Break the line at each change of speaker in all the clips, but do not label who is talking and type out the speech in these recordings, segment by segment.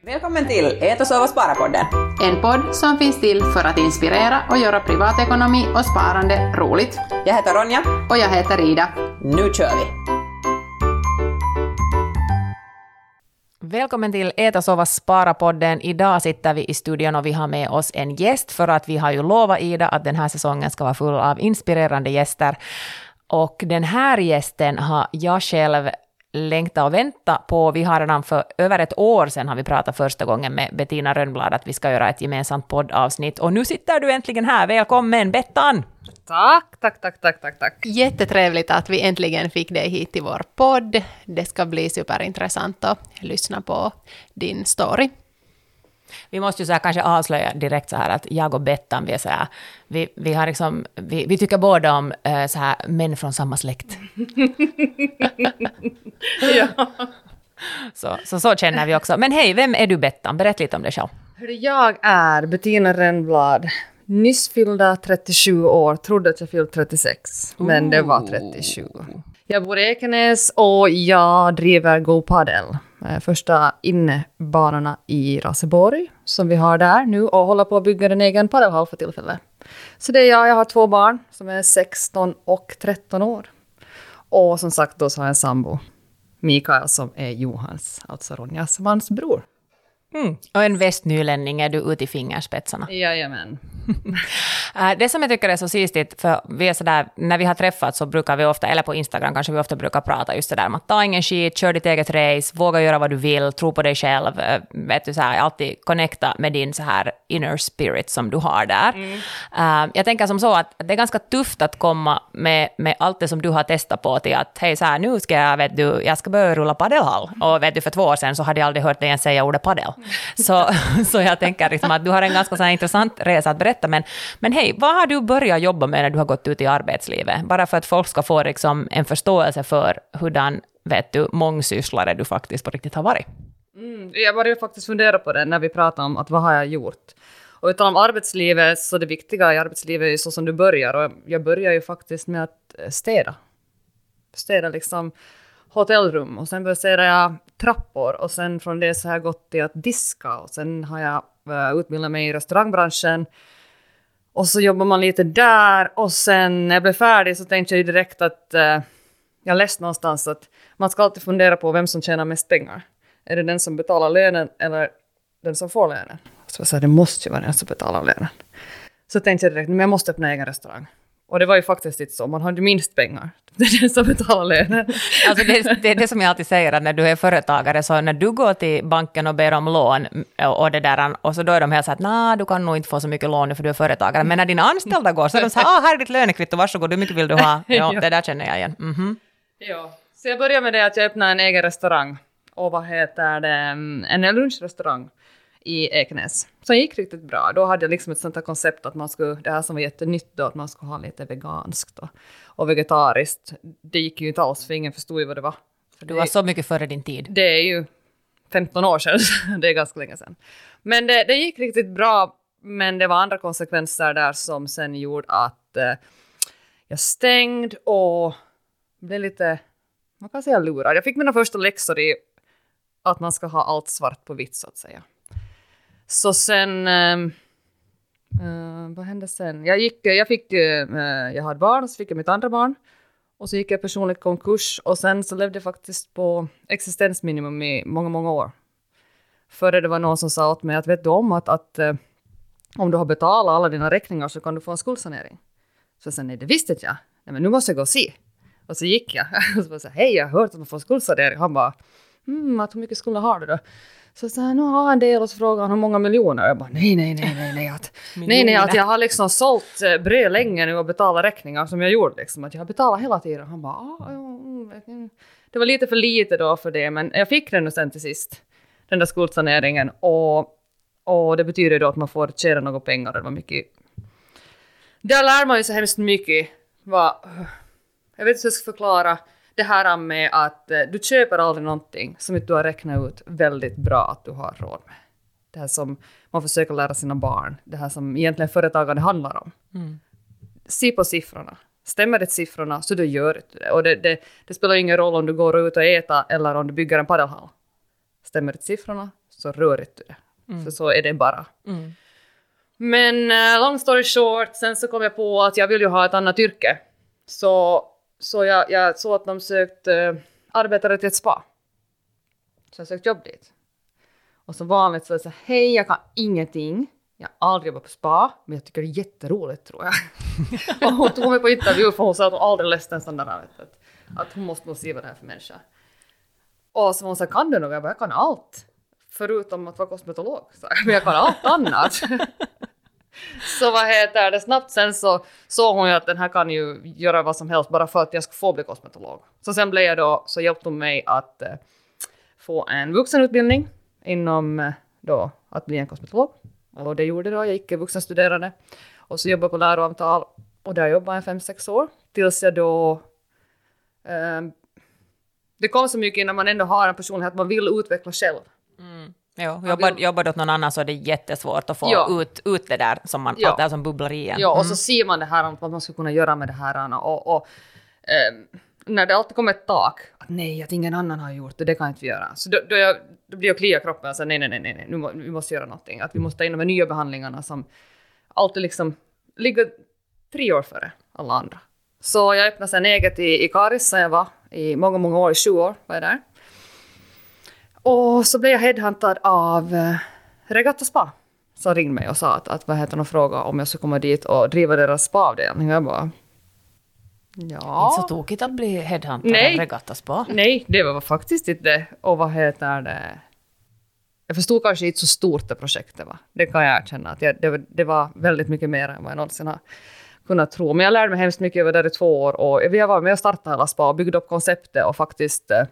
Välkommen till Ät och sova spara-podden.
En podd som finns till för att inspirera och göra privatekonomi och sparande roligt.
Jag heter Ronja.
Och jag heter Ida.
Nu kör vi!
Välkommen till Ät och sova spara-podden. Idag sitter vi i studion och vi har med oss en gäst för att vi har ju lovat Ida att den här säsongen ska vara full av inspirerande gäster. Och den här gästen har jag själv längta och vänta på. Vi har redan för över ett år sedan har vi pratat första gången med Bettina Rönnblad att vi ska göra ett gemensamt poddavsnitt. Och nu sitter du äntligen här. Välkommen Bettan!
Tack, tack, tack, tack, tack, tack.
Jättetrevligt att vi äntligen fick dig hit till vår podd. Det ska bli superintressant att lyssna på din story.
Vi måste ju så här kanske avslöja direkt så här att jag och Bettan, vi är så här, vi, vi, har liksom, vi, vi tycker båda om äh, så här män från samma släkt.
ja.
så, så, så känner vi också. Men hej, vem är du Bettan? Berätta lite om dig själv.
Jag är Bettina Rennblad, nyss fyllda 37 år, trodde att jag fyllt 36, men det var 37. Jag bor i Ekenäs och jag driver Go Padel. Eh, första innebanorna i Raseborg som vi har där nu och håller på att bygga en egen padelhall för tillfället. Så det är jag, jag har två barn som är 16 och 13 år. Och som sagt då så har jag en sambo, Mikael, som är Johans, alltså Ronjas mans bror.
Mm. Och en västnylänning är du ute i fingerspetsarna.
Jajamän.
Äh, det som jag tycker är så sistigt, för vi är sådär, när vi har träffats så brukar vi ofta, eller på Instagram kanske vi ofta brukar prata just sådär om att ta ingen skit, kör ditt eget race, våga göra vad du vill, tro på dig själv, äh, vet du, så här, alltid connecta med din så här inner spirit som du har där. Mm. Uh, jag tänker som så att det är ganska tufft att komma med, med allt det som du har testat på till att hej så här, nu ska jag, vet du, jag ska börja rulla padelhall. Och vet du, för två år sedan så hade jag aldrig hört dig ens säga ordet padel. Så, så jag tänker liksom att du har en ganska så intressant resa att berätta, men, men hej, vad har du börjat jobba med när du har gått ut i arbetslivet? Bara för att folk ska få liksom en förståelse för hurdan, vet du, mångsysslare du faktiskt på riktigt har varit.
Mm, jag började faktiskt fundera på det när vi pratade om att vad har jag gjort? Och utan om arbetslivet, så det viktiga i arbetslivet är ju så som du börjar. Och jag börjar ju faktiskt med att städa. Städa liksom hotellrum och sen började jag trappor och sen från det så har jag gått till att diska och sen har jag uh, utbildat mig i restaurangbranschen. Och så jobbar man lite där och sen när jag blev färdig så tänkte jag ju direkt att uh, jag läste någonstans att man ska alltid fundera på vem som tjänar mest pengar. Är det den som betalar lönen eller den som får lönen? Så jag sa, det måste ju vara den som betalar lönen. Så tänkte jag direkt, men jag måste öppna egen restaurang. Och det var ju faktiskt inte så, man hade minst pengar. Det är den som betalar lönen.
Alltså det, det det som jag alltid säger, att när du är företagare, så när du går till banken och ber om lån, och, det där, och så då är de helt så att nej, du kan nog inte få så mycket lån nu för du är företagare. Men när dina anställda går, så är de så här, ah, här är ditt lönekvitto, varsågod, hur mycket vill du ha? Ja, det där känner jag igen. Mm -hmm.
Ja, så jag började med det att jag öppnade en egen restaurang. Och vad heter det, en lunchrestaurang i Ekenäs. Som gick riktigt bra. Då hade jag liksom ett sånt här koncept att man skulle, det här som var jättenytt då, att man skulle ha lite veganskt och, och vegetariskt. Det gick ju inte alls, för ingen förstod ju vad det var.
För du var så mycket före din tid.
Det är ju 15 år sedan, det är ganska länge sedan. Men det, det gick riktigt bra, men det var andra konsekvenser där som sen gjorde att eh, jag stängde och blev lite, man kan säga lurad. Jag fick mina första läxor i att man ska ha allt svart på vitt så att säga. Så sen... Uh, vad hände sen? Jag, gick, jag, fick, uh, jag hade barn, så fick jag mitt andra barn. Och så gick jag personligt konkurs och sen så levde jag faktiskt på existensminimum i många, många år. Före det var någon som sa åt mig att vet du om att, att eh, om du har betalat alla dina räkningar så kan du få en skuldsanering. Så jag sa nej, det visste inte jag. Nej, men nu måste jag gå och se. Och så gick jag. Och så sa hej, jag har hört att man får skuldsanering. Han bara, mm, att hur mycket skulder har du då? Så här, nu har han del och så frågar han hur många miljoner. Jag bara nej, nej, nej, nej, nej. Att, nej, nej, att jag har liksom sålt eh, bröd länge nu och betalat räkningar som jag gjorde liksom. Att jag har betalat hela tiden. Han bara ah, ja, Det var lite för lite då för det, men jag fick den nu sen till sist. Den där skuldsaneringen och, och det betyder då att man får tjäna några pengar. Det var mycket... Där lär man ju så hemskt mycket. Vad, jag vet inte hur jag ska förklara det här med att eh, du köper aldrig någonting som inte du har räknat ut väldigt bra att du har råd med. Det här som man försöker lära sina barn, det här som egentligen företagande handlar om. Mm. Se på siffrorna. Stämmer det siffrorna så då gör du det. Och det, det, det, spelar ingen roll om du går ut och äter eller om du bygger en padelhall. Stämmer det siffrorna så rörigt du är. För så är det bara. Men uh, long story short, sen så kom jag på att jag vill ju ha ett annat yrke. Så, så jag, jag såg att de sökte uh, arbetare till ett spa. Så jag sökte jobb dit. Och som vanligt så är det så här, hej jag kan ingenting. Jag har aldrig jobbat på spa, men jag tycker det är jätteroligt tror jag. och hon tog mig på intervju för hon sa att hon aldrig läst en sån där, att, att hon måste nog se vad det här är för människa. Och så hon sa, kan du något? Jag bara, jag kan allt. Förutom att vara kosmetolog, så. Men jag kan allt annat så vad heter det, snabbt sen så såg hon ju att den här kan ju göra vad som helst bara för att jag ska få bli kosmetolog. Så sen blev jag då, så hjälpte hon mig att eh, få en vuxenutbildning inom eh, då att bli en kosmetolog. Och det gjorde jag då, jag gick vuxenstuderande. Och så jobbade jag på läroavtal och där jobbade jag fem, sex år. Tills jag då... eh, det kom så mycket när man ändå har en personlighet att man vill utveckla själv.
Jo, jobbar, du åt någon annan så är det jättesvårt att få
Ja.
ut, ut det där som, man,
Ja.
allt det här som bubblar i en.
Ja, och så ser man det här om vad man ska kunna göra med det här. Och, och ehm, när det alltid kommer ett tak, att nej, att ingen annan har gjort det, det kan inte vi göra. Så då, då, jag, då blir jag klia kroppen och säger nej, nej, nej, nej, nu må, vi måste göra någonting. Att vi måste ta in de här nya behandlingarna som alltid liksom ligger tre år före alla andra. Så jag öppnade sen eget i, i Karis, där jag var i många, många år, i sju år var jag där. Och så blev jag headhuntad av eh, Regatta Spa som ringde mig och sa att, att vad heter och frågade om jag skulle komma dit och driva deras spaavdelning. Jag bara... Ja.
Inte så tokigt att bli headhuntad
Nej.
av regattaspa.
Nej, det var faktiskt inte det. Och vad heter det? Jag förstod kanske inte så stort det projektet var. Det kan jag erkänna. Att jag, det, var- det var väldigt mycket mer än vad jag någonsin har kunnat tro. Men jag lärde mig hemskt mycket. Jag var där i två år och vi var med och startade hela spa och byggde upp konceptet och faktiskt eh,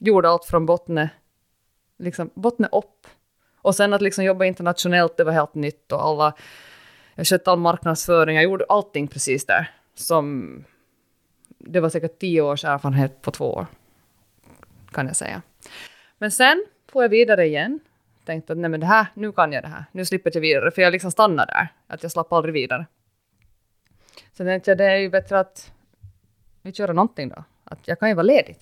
gjorde allt från bottne, liksom bottna upp. Och sen att liksom jobba internationellt, det var helt nytt och alla... Jag skötte all marknadsföring, jag gjorde allting precis där. Som... Det var säkert tio års erfarenhet på två år kan jag säga. Men sen får jag vidare igen. Tänkte att nej men det här, nu kan jag det här. Nu slipper jag vidare. För jag liksom stannar där. Att jag slapp aldrig vidare. Så tänkte jag det är ju bättre att vi kör någonting då. Att jag kan ju vara ledig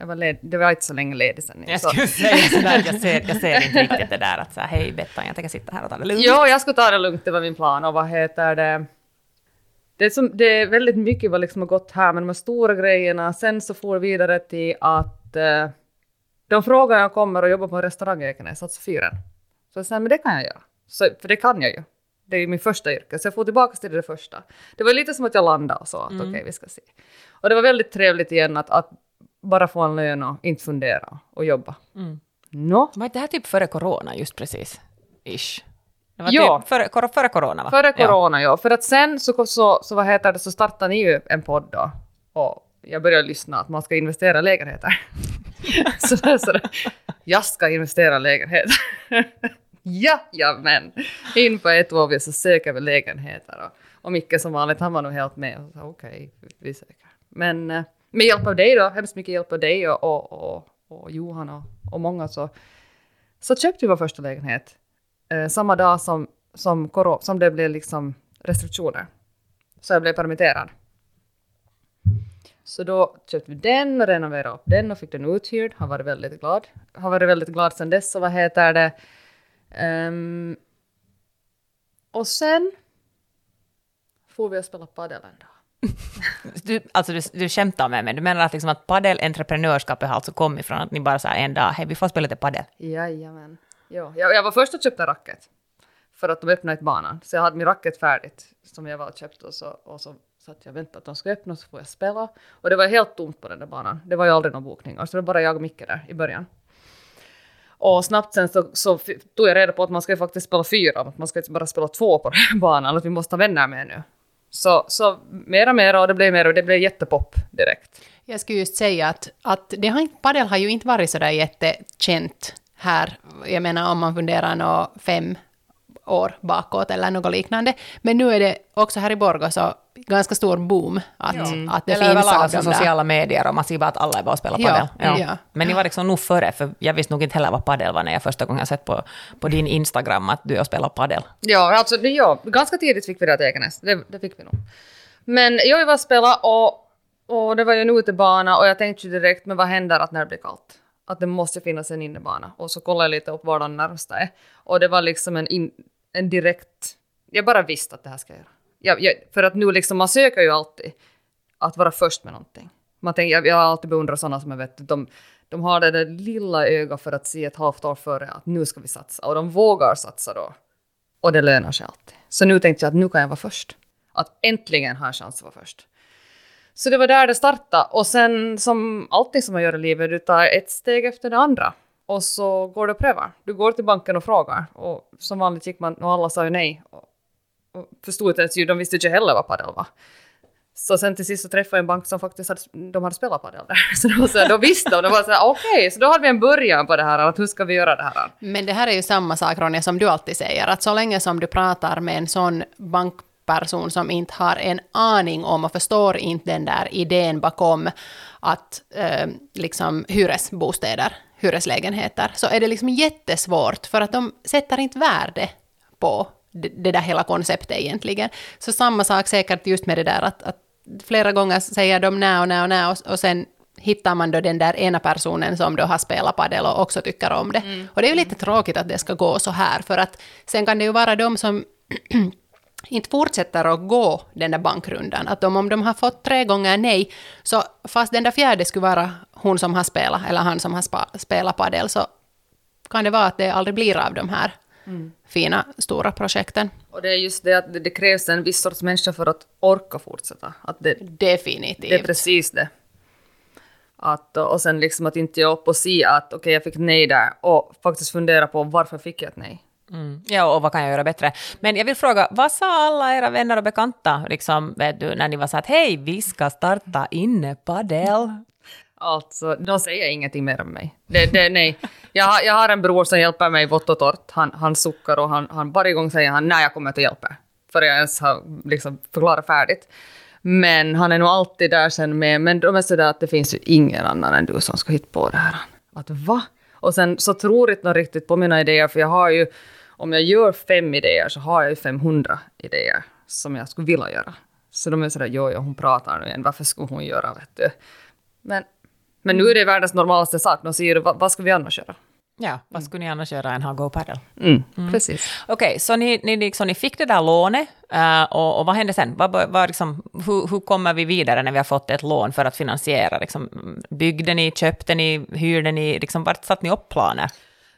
jag. Var led, det var inte så länge ledig sen.
Jag skulle säga sådär, jag ser, jag ser inte riktigt det där att säga hej Bettan, jag tänker sitta här och ta det lugnt.
Jo, jag skulle ta det lugnt, det var min plan. Och vad heter det? Det är, som, det är väldigt mycket vad liksom har gått här med de här stora grejerna. Sen så får vi vidare till att eh, de frågar jag kommer och jobbar på en restaurang i Ekenäs, alltså fyren. Så jag säger, men det kan jag göra. Så, för det kan jag ju. Det är ju min första yrke, så jag får tillbaka till det första. Det var lite som att jag landade och så, att okej, vi ska se. Och det var väldigt trevligt igen att, att bara få en lön och inte fundera och jobba. Nå,
Var inte det här typ före corona just precis? Ish. Det var
Ja.
typ före, kor- före corona va?
Före corona, ja. För att sen så, så, så, vad heter det, så startade ni ju en podd då. Och jag började lyssna att man ska investera i lägenheter. så, så jag ska investera i lägenheter. ja, ja men. In på ett år så söker vi lägenheter. Och, och Micke som vanligt, han var nog helt med. Okej, vi söker. Men eh, med hjälp av dig då, hemskt mycket hjälp av dig och, och, och, och Johan och, och många så, så köpte vi vår första lägenhet eh, samma dag som, som, som det blev liksom restriktioner. Så jag blev permitterad. Så då köpte vi den och renoverade upp den och fick den uthyrd. Har varit väldigt glad. Har varit väldigt glad sedan dess. Så vad heter det? Um, och sen får vi att spela padel en dag.
Du, alltså du, du skämtar med mig, du menar att, liksom att padelentreprenörskapet har alltså kommit från att ni bara sa en dag, hej vi får spela lite padel.
Jajamän. Jo, jag, jag var först och köpte racket. För att de öppnade ett banan. Så jag hade min racket färdigt som jag var och köpte och så, och så satt jag och väntade att de skulle öppna så får jag spela. Och det var helt tomt på den där banan. Det var ju aldrig någon bokningar. Så det var bara jag och Micke där i början. Och snabbt sen så, så tog jag reda på att man ska ju faktiskt spela fyra. Att man ska inte bara spela två på den här banan. Att vi måste ha vänner med nu. Så, så mer och mer och det blev mer och det blev jättepop direkt.
Jag skulle just säga att, att det har padel har ju inte varit sådär jättekänt här. Jag menar om man funderar nå fem år bakåt eller något liknande. Men nu är det också här i Borgå så ganska stor boom att, att det
Eller
finns
överlag
av
alltså
där.
sociala medier och man ser bara att alla är bara och spelar
Ja,
padel.
ja.
Men ni var liksom nog före, för jag visste nog inte heller vad padel var när jag första gången sett på, på din Instagram att du är och spelar padel.
Ja, alltså det, ja, ganska tidigt fick vi det till Ekenäs. Det, det fick vi nog. Men jag var och spela och, och det var ju en utebana och jag tänkte ju direkt, men vad händer att när det blir kallt? Att det måste finnas en innebana. Och så kollade jag lite upp var den närmsta är. Och det var liksom en, in, en direkt... Jag bara visste att det här ska jag göra. Jag, jag, för att nu liksom, man söker ju alltid att vara först med någonting. Man tänker, jag, jag har alltid beundrat sådana som jag vet, de, de har det där lilla ögat för att se ett halvt år före att nu ska vi satsa. Och de vågar satsa då. Och det lönar sig alltid. Så nu tänkte jag att nu kan jag vara först. Att äntligen har jag chans att vara först. Så det var där det startade. Och sen som allting som man gör i livet, du tar ett steg efter det andra. Och så går du och prövar. Du går till banken och frågar. Och som vanligt gick man, och alla sa ju nej. Och, och förstod inte ens, ju, de visste inte heller vad padel var. Så sen till sist så träffade jag en bank som faktiskt hade, de hade spelat padel där. Så, de var så här, då visste de, var så här, okej, okay. så då hade vi en början på det här, att hur ska vi göra det här?
Men det här är ju samma sak Ronja som du alltid säger, att så länge som du pratar med en sån bankperson som inte har en aning om och förstår inte den där idén bakom att eh, liksom hyresbostäder, hyreslägenheter, så är det liksom jättesvårt för att de sätter inte värde på det, det där hela konceptet egentligen. Så samma sak säkert just med det där att, att flera gånger säger de nä och nä och nä och, och sen hittar man då den där ena personen som då har spelat padel och också tycker om det. Mm. Och det är ju lite tråkigt att det ska gå så här, för att sen kan det ju vara de som inte fortsätter att gå den där bankrundan. Att de, om de har fått tre gånger nej, så fast den där fjärde skulle vara hon som har spelat, eller han som har spa, spelat padel, så kan det vara att det aldrig blir av de här mm. fina, stora projekten.
Och det är just det att det, krävs en viss sorts människa för att orka fortsätta. Att det,
Definitivt.
Det är precis det. Att, och sen liksom att inte ge upp och se att okej, okay, jag fick nej där och faktiskt fundera på varför fick jag ett nej.
Mm. Ja, och vad kan jag göra bättre? Men jag vill fråga, vad sa alla era vänner och bekanta, liksom, vet du, när ni var så att hej, vi ska starta innepadel?
Alltså, de säger ingenting mer om mig. Det, det, nej. Jag har, jag har en bror som hjälper mig vått och torrt. Han, han suckar och han, han varje gång säger han nej, jag kommer inte att hjälpa. För jag ens har liksom förklarat färdigt. Men han är nog alltid där sen med, men de är sådär att det finns ju ingen annan än du som ska hitta på det här. Att va? Och sen så tror inte någon riktigt på mina idéer, för jag har ju, om jag gör fem idéer så har jag ju 500 idéer som jag skulle vilja göra. Så de är sådär, jo, jo, hon pratar nu igen, varför skulle hon göra, vet du? Men men nu är det världens normalaste sak. De säger vad, vad ska vi annars göra?
Ja, vad skulle ni annars göra än ha GoPaddle?
Mm, mm. Precis.
Okej, okay, så ni, ni, liksom, ni fick det där lånet uh, och, och, vad hände sen? Vad, vad, liksom, hur, hur kommer vi vidare när vi har fått ett lån för att finansiera? Liksom, byggde ni, köpte ni, hyrde ni? Liksom, vart satte ni upp planer?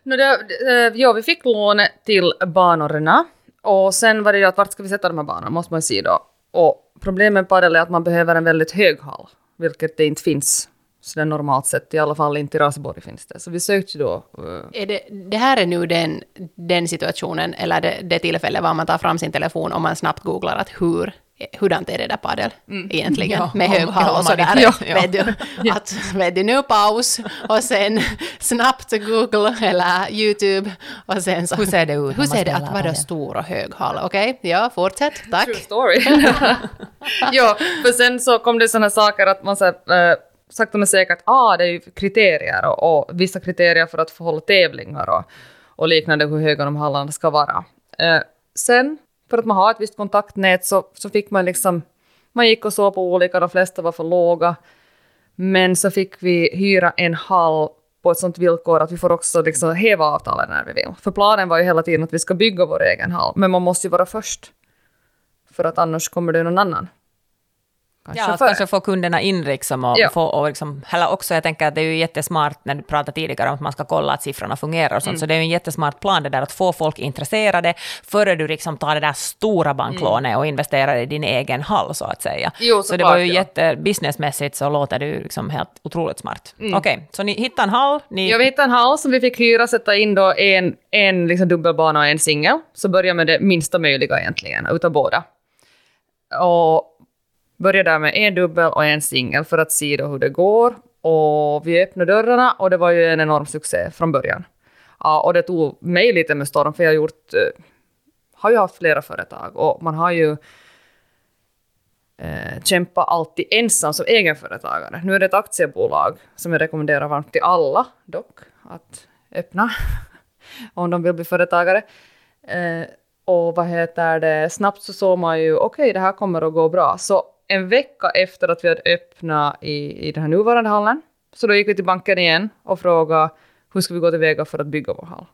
No, det, eh, ja, vi fick lånet till banorna och sen var det ju att vart ska vi sätta de här banorna, måste man ju se då. Och problemet med padel är att man behöver en väldigt hög hall, vilket det inte finns sådär normalt sett, i alla fall inte i Raseborg finns det. Så vi sökte då...
Eh, är det, det här är nu den, den situationen, eller det, det tillfälle var man tar fram sin telefon och man snabbt googlar att hur hurdant är det där padel mm. egentligen
ja,
med hög hall och sådär. Ja, ja. Vet, du, att, vet du, nu paus och sen snabbt Google eller YouTube och sen så...
Hur ser det ut?
Hur ser det att vara stor och hög hall? Okej, okay? ja, fortsätt, tack.
True story. ja, för sen så kom det sådana saker att man så uh, sakta men säkert, ah, det är ju kriterier och, och, vissa kriterier för att få hålla tävlingar och, och liknande, hur höga de hallarna ska vara. Eh, sen, för att man har ett visst kontaktnät så, så fick man liksom, man gick och såg på olika, de flesta var för låga, men så fick vi hyra en hall på ett sånt villkor att vi får också liksom häva avtalet när vi vill. För planen var ju hela tiden att vi ska bygga vår egen hall, men man måste ju vara först. För att annars kommer det någon annan.
Kanske ja, att kanske få kunderna in liksom och, ja. få, och liksom, eller också jag tänker att det är ju jättesmart när du pratade tidigare om att man ska kolla att siffrorna fungerar och sånt, mm. så det är ju en jättesmart plan det där att få folk intresserade före du liksom tar det där stora banklånet mm. och investerar i din egen hall så att säga.
Jo,
så, så det var ju ja. jätte, businessmässigt så låter det ju liksom helt otroligt smart. Mm. Okej, okay, så ni hittade en hall? Ni...
Ja, vi hittade en hall som vi fick hyra, sätta in då en, en liksom dubbelbana och en singel, så börja med det minsta möjliga egentligen, utav båda. Och började där med en dubbel och en singel för att se då hur det går. Och vi öppnade dörrarna och det var ju en enorm succé från början. Ja, och det tog mig lite med storm för jag har gjort, eh, har ju haft flera företag och man har ju eh, kämpat alltid ensam som egenföretagare. Nu är det ett aktiebolag som jag rekommenderar varmt till alla dock att öppna om de vill bli företagare. Eh, och vad heter det, snabbt så såg man ju okej, okay, det här kommer att gå bra. Så en vecka efter att vi hade öppnat i, i den här nuvarande hallen Så då gick vi till banken igen och frågade hur ska vi gå tillväga för att bygga vår hall.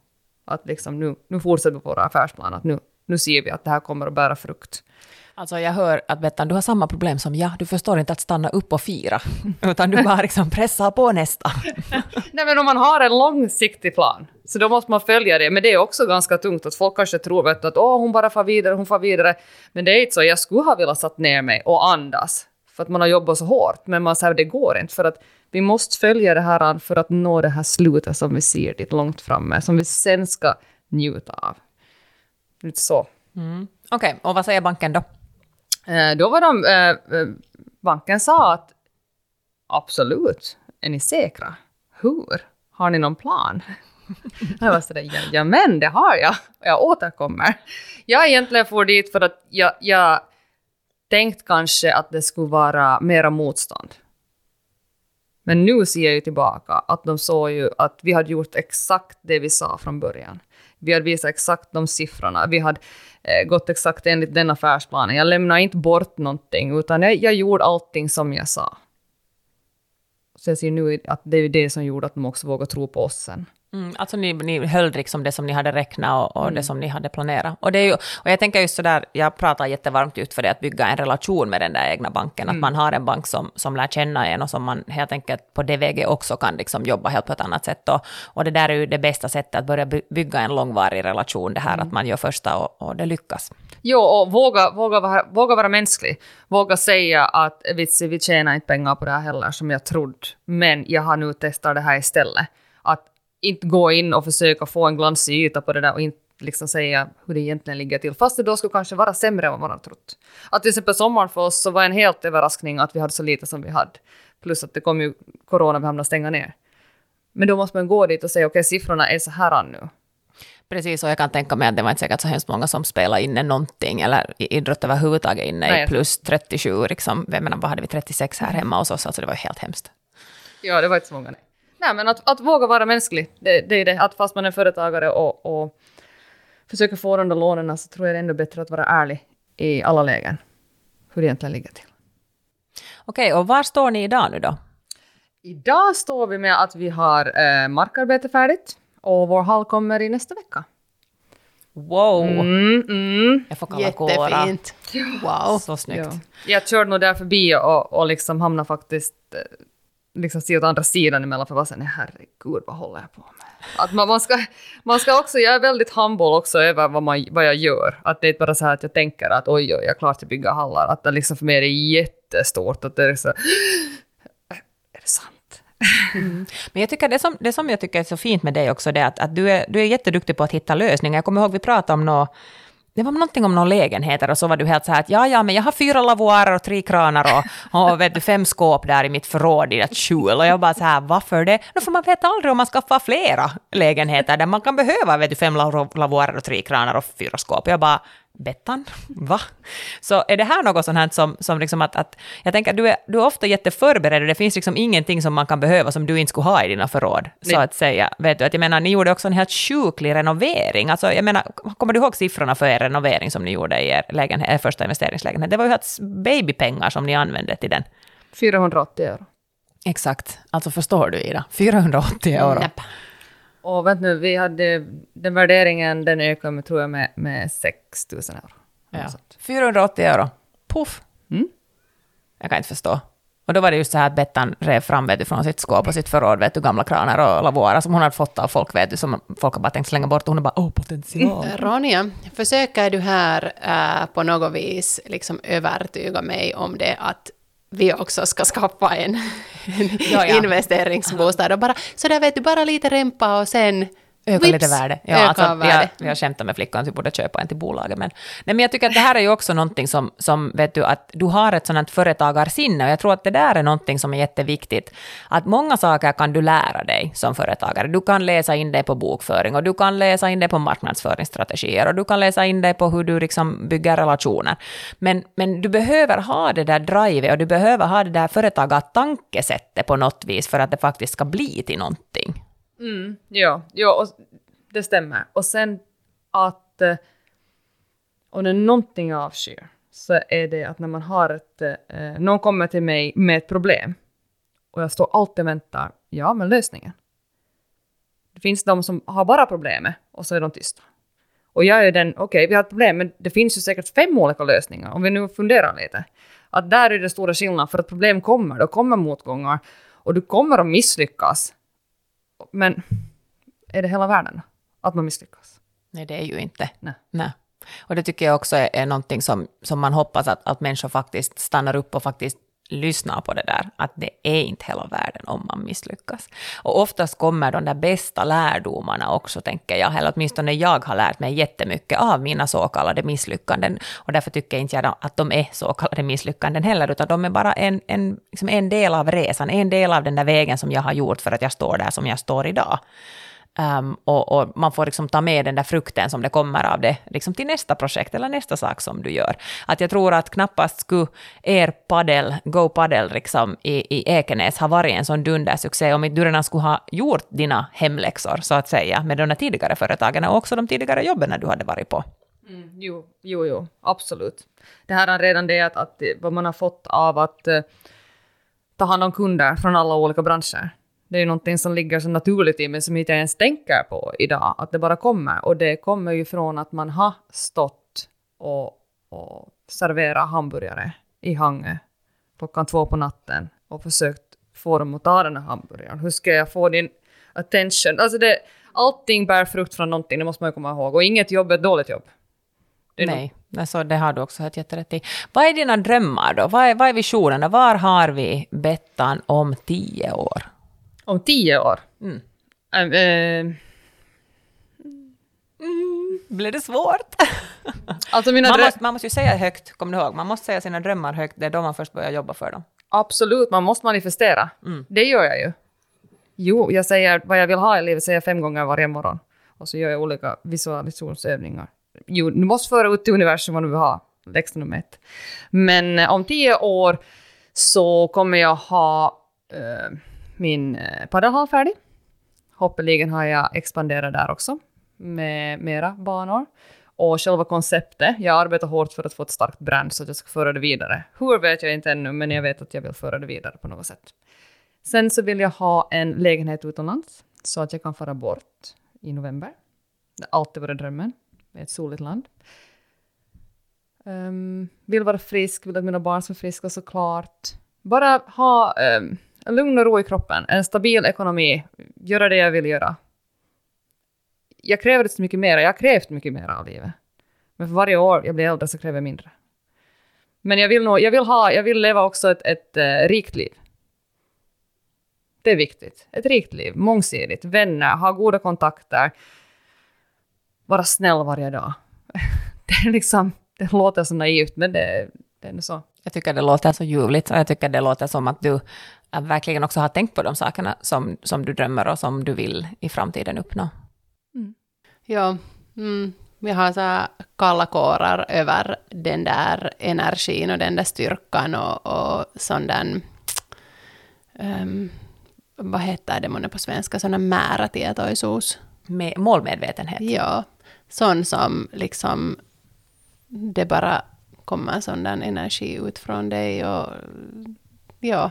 Att liksom nu, nu fortsätter vi på våra affärsplan, att nu, nu ser vi att det här kommer att bära frukt.
Alltså jag hör att Bettan, du har samma problem som jag. Du förstår inte att stanna upp och fira, utan du bara liksom pressar på nästa.
Nej men om man har en långsiktig plan, så då måste man följa det. Men det är också ganska tungt att folk kanske tror vet, att åh, hon bara far vidare, hon far vidare. Men det är inte så. Jag skulle ha velat satt ner mig och andas, för att man har jobbat så hårt. Men man säger det går inte, för att vi måste följa det här för att nå det här slutet som vi ser dit långt framme, som vi sen ska njuta av. Lite så.
Okej, och vad säger banken då?
Eh, då var de, eh, eh, banken sa att absolut, är ni säkra? Hur? Har ni någon plan? Jag var sådär, ja, ja men det har jag. Jag återkommer. Jag egentligen får dit för att jag, jag tänkt kanske att det skulle vara mera motstånd. Men nu ser jag ju tillbaka att de såg ju att vi hade gjort exakt det vi sa från början. Vi hade visat exakt de siffrorna. Vi hade eh, gått exakt enligt den affärsplanen. Jag lämnade inte bort någonting, utan jag, jag gjorde allting som jag sa. Så jag ser nu att det är det som gjorde att de också vågade tro på oss sen.
Mm, alltså ni, ni höll liksom det som ni hade räknat och, och det som ni hade planerat. Och, det är ju, och jag tänker just sådär, jag pratar jättevarmt just för det att bygga en relation med den där egna banken. Att man har en bank som, som lär känna en och som man helt enkelt på det väget också kan liksom jobba helt på ett annat sätt. Och, och det där är ju det bästa sättet att börja by- bygga en långvarig relation, det här att man gör första och, och det lyckas.
Jo, och våga, våga, vara, våga vara mänsklig. Våga säga att vitsi, vi tjänar inte pengar på det här heller som jag trodde, men jag har nu testat det här istället. Att inte gå in och försöka få en glansig yta på det där och inte liksom säga hur det egentligen ligger till, fast det då skulle kanske vara sämre än vad man har trott. Att till exempel sommaren för oss så var en helt överraskning att vi hade så lite som vi hade. Plus att det kom ju corona, vi hamnade stänga ner. Men då måste man gå dit och säga okej, siffrorna är så här nu.
Precis, och jag kan tänka mig att det var inte säkert så hemskt många som spelade inne någonting, eller idrott överhuvudtaget inne
Nej.
i plus 37, liksom. Jag menar, vad hade vi, 36 här hemma hos oss, alltså det var helt hemskt.
Ja, det var inte så många. Nej, nej men att, att våga vara mänsklig, det, det är det. Att fast man är företagare och, och försöker få de där lånen så tror jag det är ändå bättre att vara ärlig i alla lägen. Hur det egentligen ligger till.
Okej, och var står ni idag nu då?
Idag står vi med att vi har eh, markarbete färdigt och vår hall kommer i nästa vecka.
Wow!
Mm, mm.
Jag får kalla kårar.
Jättefint. Wow.
Så snyggt.
Ja. Jag körde nog där förbi och, och liksom hamnade faktiskt eh, liksom se åt andra sidan emellan för att vara såhär, nej herregud vad håller jag på med? Att man, man, ska, man ska också, jag är väldigt humble också över vad, man, vad jag gör. Att det är inte bara så här att jag tänker att oj, oj, jag är klar bygger att bygga hallar. Att det liksom för mig är det jättestort. Att det är så, är det sant? Mm.
Men jag tycker det som, det som jag tycker är så fint med dig också, det är att, att du, är, du är jätteduktig på att hitta lösningar. Jag kommer ihåg vi pratade om något det var någonting om några lägenheter och så var du helt så här att ja, ja, men jag har fyra lavoarer och tre kranar och, och vet du, fem skåp där i mitt förråd i ett skjul. Och jag bara så här, varför det? Då för man vet aldrig om man skaffar flera lägenheter där man kan behöva vet du, fem lavoarer och tre kranar och fyra skåp. Jag bara, Bettan, va? Så är det här något sånt här som, som liksom att, att jag tänker att du är, du är ofta jätteförberedd och det finns liksom ingenting som man kan behöva som du inte skulle ha i dina förråd, så
Nej.
att säga. Vet du, att jag menar, ni gjorde också en helt sjuklig renovering. Alltså, jag menar, kommer du ihåg siffrorna för er renovering som ni gjorde i er, lägenhet, er första investeringslägenhet? Det var ju helt babypengar som ni använde till den.
480 euro.
Exakt. Alltså förstår du, Ida? 480 euro.
Näpp.
Och vänta nu, vi hade den värderingen, den ökade med, tror jag med, med 6 000 euro.
Ja.
Något sånt.
480 euro. Puff.
Mm.
Jag kan inte förstå. Och då var det just så här att Bettan rev fram vet du, från sitt skåp och sitt förråd, vet du, gamla kranar och lavoarer som hon hade fått av folk, vet du, som folk har bara tänkt slänga bort och hon är bara åh, potential.
Ronja, försöker du här äh, på något vis liksom övertyga mig om det att vi också ska skaffa en, en
Ja, ja.
investeringsbostad och bara så där vet du, bara lite rempa och sen
Öka
vips,
lite värde. Ja,
öka
alltså, vi, har,
värde.
vi har skämtat med flickan att vi borde köpa en till bolaget. Men, nej, men jag tycker att det här är ju också någonting som, som vet du, att du har ett sådant företagarsinne och jag tror att det där är någonting som är jätteviktigt. Att många saker kan du lära dig som företagare. Du kan läsa in dig på bokföring och du kan läsa in dig på marknadsföringsstrategier och du kan läsa in dig på hur du liksom bygger relationer. Men, men du behöver ha det där drivet och du behöver ha det där företagartankesättet på något vis för att det faktiskt ska bli till någonting.
Mm, ja, ja och det stämmer. Och sen att eh, om det är någonting jag avskyr så är det att när man har ett... Eh, någon kommer till mig med ett problem Och jag står alltid och väntar. Ja, men lösningen. Det finns de som har bara problemet och så är de tysta. Och jag är den, okej, okay, vi har ett problem, men det finns ju säkert fem olika lösningar om vi nu funderar lite. Att där är det stora skillnaden, för att problem kommer, Då kommer motgångar och du kommer att misslyckas. Men är det hela världen att man misslyckas?
Nej, det är ju inte.
Nej.
Nej. Och det tycker jag också är, är någonting som, som man hoppas att, att människor faktiskt stannar upp och faktiskt lyssnar på det där, att det är inte hela världen om man misslyckas. Och oftast kommer de där bästa lärdomarna också, tänker jag, eller åtminstone jag har lärt mig jättemycket av mina så kallade misslyckanden, och därför tycker inte jag att de är så kallade misslyckanden heller, utan de är bara en, en, liksom en del av resan, en del av den där vägen som jag har gjort för att jag står där som jag står idag. Um, och, och, man får liksom ta med den där frukten som det kommer av det liksom till nästa projekt eller nästa sak som du gör. Att jag tror att knappast skulle er paddel, Go padel liksom i, i Ekenäs ha varit en sån dundersuccé om inte du redan skulle ha gjort dina hemläxor så att säga med de tidigare företagen och också de tidigare jobben du hade varit på.
Mm, jo, jo, jo, absolut. Det här är redan det att, att vad man har fått av att uh, ta hand om kunder från alla olika branscher det är ju någonting som ligger så naturligt i mig som jag inte ens tänker på idag, att det bara kommer. Och det kommer ju från att man har stått och, och serverat hamburgare i Hangö klockan två på natten och försökt få dem att ta den här hamburgaren. Hur ska jag få din attention? Alltså det, allting bär frukt från någonting, det måste man ju komma ihåg. Och inget jobb är ett dåligt jobb.
Nej, alltså det har du också helt jätterätt i. Vad är dina drömmar då? Vad är, vad är visionerna? Var har vi Bettan om tio år?
Om tio år?
Mm.
Äh,
mm, blev det svårt?
alltså mina
man, måste, man måste ju säga högt, kommer du ihåg? Man måste säga sina drömmar högt, det är då man först börjar jobba för dem.
Absolut, man måste manifestera.
Mm.
Det gör jag ju. Jo, jag säger vad jag vill ha i livet säger fem gånger varje morgon. Och så gör jag olika visualisationsövningar. Jo, du måste föra ut till universum vad du vill ha. Läxa nummer ett. Men eh, om tio år så kommer jag ha eh, min eh, paddelhall färdig. Hoppeligen har jag expanderat där också med mera banor. Och själva konceptet, jag arbetar hårt för att få ett starkt brand så att jag ska föra det vidare. Hur vet jag inte ännu, men jag vet att jag vill föra det vidare på något sätt. Sen så vill jag ha en lägenhet utomlands så att jag kan fara bort i november. Det har alltid varit drömmen, med ett soligt land. Um, vill vara frisk, vill att mina barn ska vara friska såklart. Bara ha um, lugn och ro i kroppen, en stabil ekonomi, göra det jag vill göra. Jag kräver inte så mycket mer, jag har krävt mycket mer av livet. Men för varje år jag blir äldre så kräver jag mindre. Men jag vill, nog, jag vill, ha, jag vill leva också ett, ett uh, rikt liv. Det är viktigt. Ett rikt liv, mångsidigt, vänner, ha goda kontakter, vara snäll varje dag. det, är liksom, det låter så naivt, men det, det är så.
Jag tycker det låter så ljuvligt och jag tycker det låter som att du verkligen också har tänkt på de sakerna som, som du drömmer och som du vill i framtiden uppnå.
Mm. Ja, mm, vi har så kalla kårar över den där energin och den där styrkan och, och sån där, um, vad heter det månne på svenska, sådana määrätietoisuus.
Med målmedvetenhet.
Ja, sån som liksom det bara kommer sån där energi ut från dig och ja,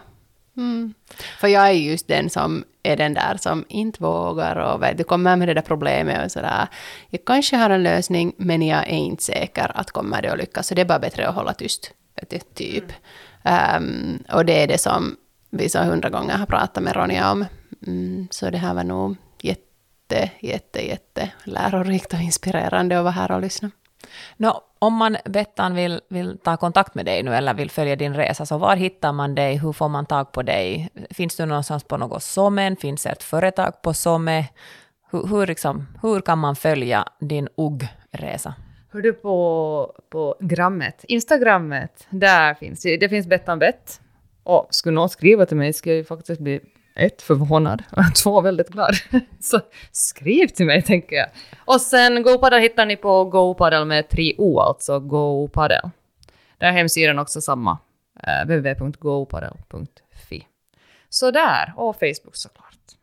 Mm. För jag är just den som är den där som inte vågar och vet, du kommer med det där problemet och sådär. Jag kanske har en lösning men jag är inte säker att kommer det att lyckas så det är bara bättre att hålla tyst. Vet typ. Mm. Um, och det är det som vi så hundra gånger har pratat med Ronja om. Mm, så det här var nog jätte, jätte, jätte lärorikt och inspirerande att vara här och lyssna.
No, om man, Bettan, vill, vill ta kontakt med dig nu eller vill följa din resa, så var hittar man dig? Hur får man tag på dig? Finns du någonstans på något Sommen? Finns det ett företag på Somme? Hur, hur, liksom, hur kan man följa din UGG-resa?
Hör du på, på grammet, Instagrammet, där finns det, det finns Bettan Bett. Och skulle någon skriva till mig skulle jag ju faktiskt bli ett, förvånad. Två, väldigt glad. Så skriv till mig, tänker jag. Och sen GoPaddle hittar ni på GoPaddle med tre O, alltså GoPaddle. Där är hemsidan också samma. Eh, www.goPadel.fi. www.gopaddle.fi. Så där, och Facebook såklart.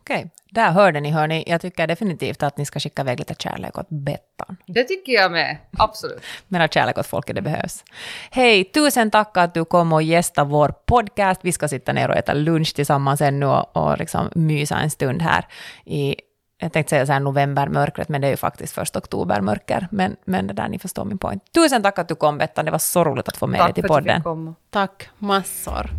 Okej, där hörde ni, hörni. Jag tycker definitivt att ni ska skicka iväg lite kärlek åt Bettan.
Det tycker jag med. Absolut.
Mera kärlek åt folket, det behövs. Hej, tusen tack att du kom och gästa vår podcast. Vi ska sitta ner och äta lunch tillsammans ännu och, och liksom mysa en stund här i jag tänkte säga så här novembermörkret, men det är ju faktiskt först oktobermörker. Men, men det där, ni förstår min poäng. Tusen tack att du kom, Bettan. Det var så roligt att få med dig
Tack
till
för att du
podden.
fick komma.
Tack massor.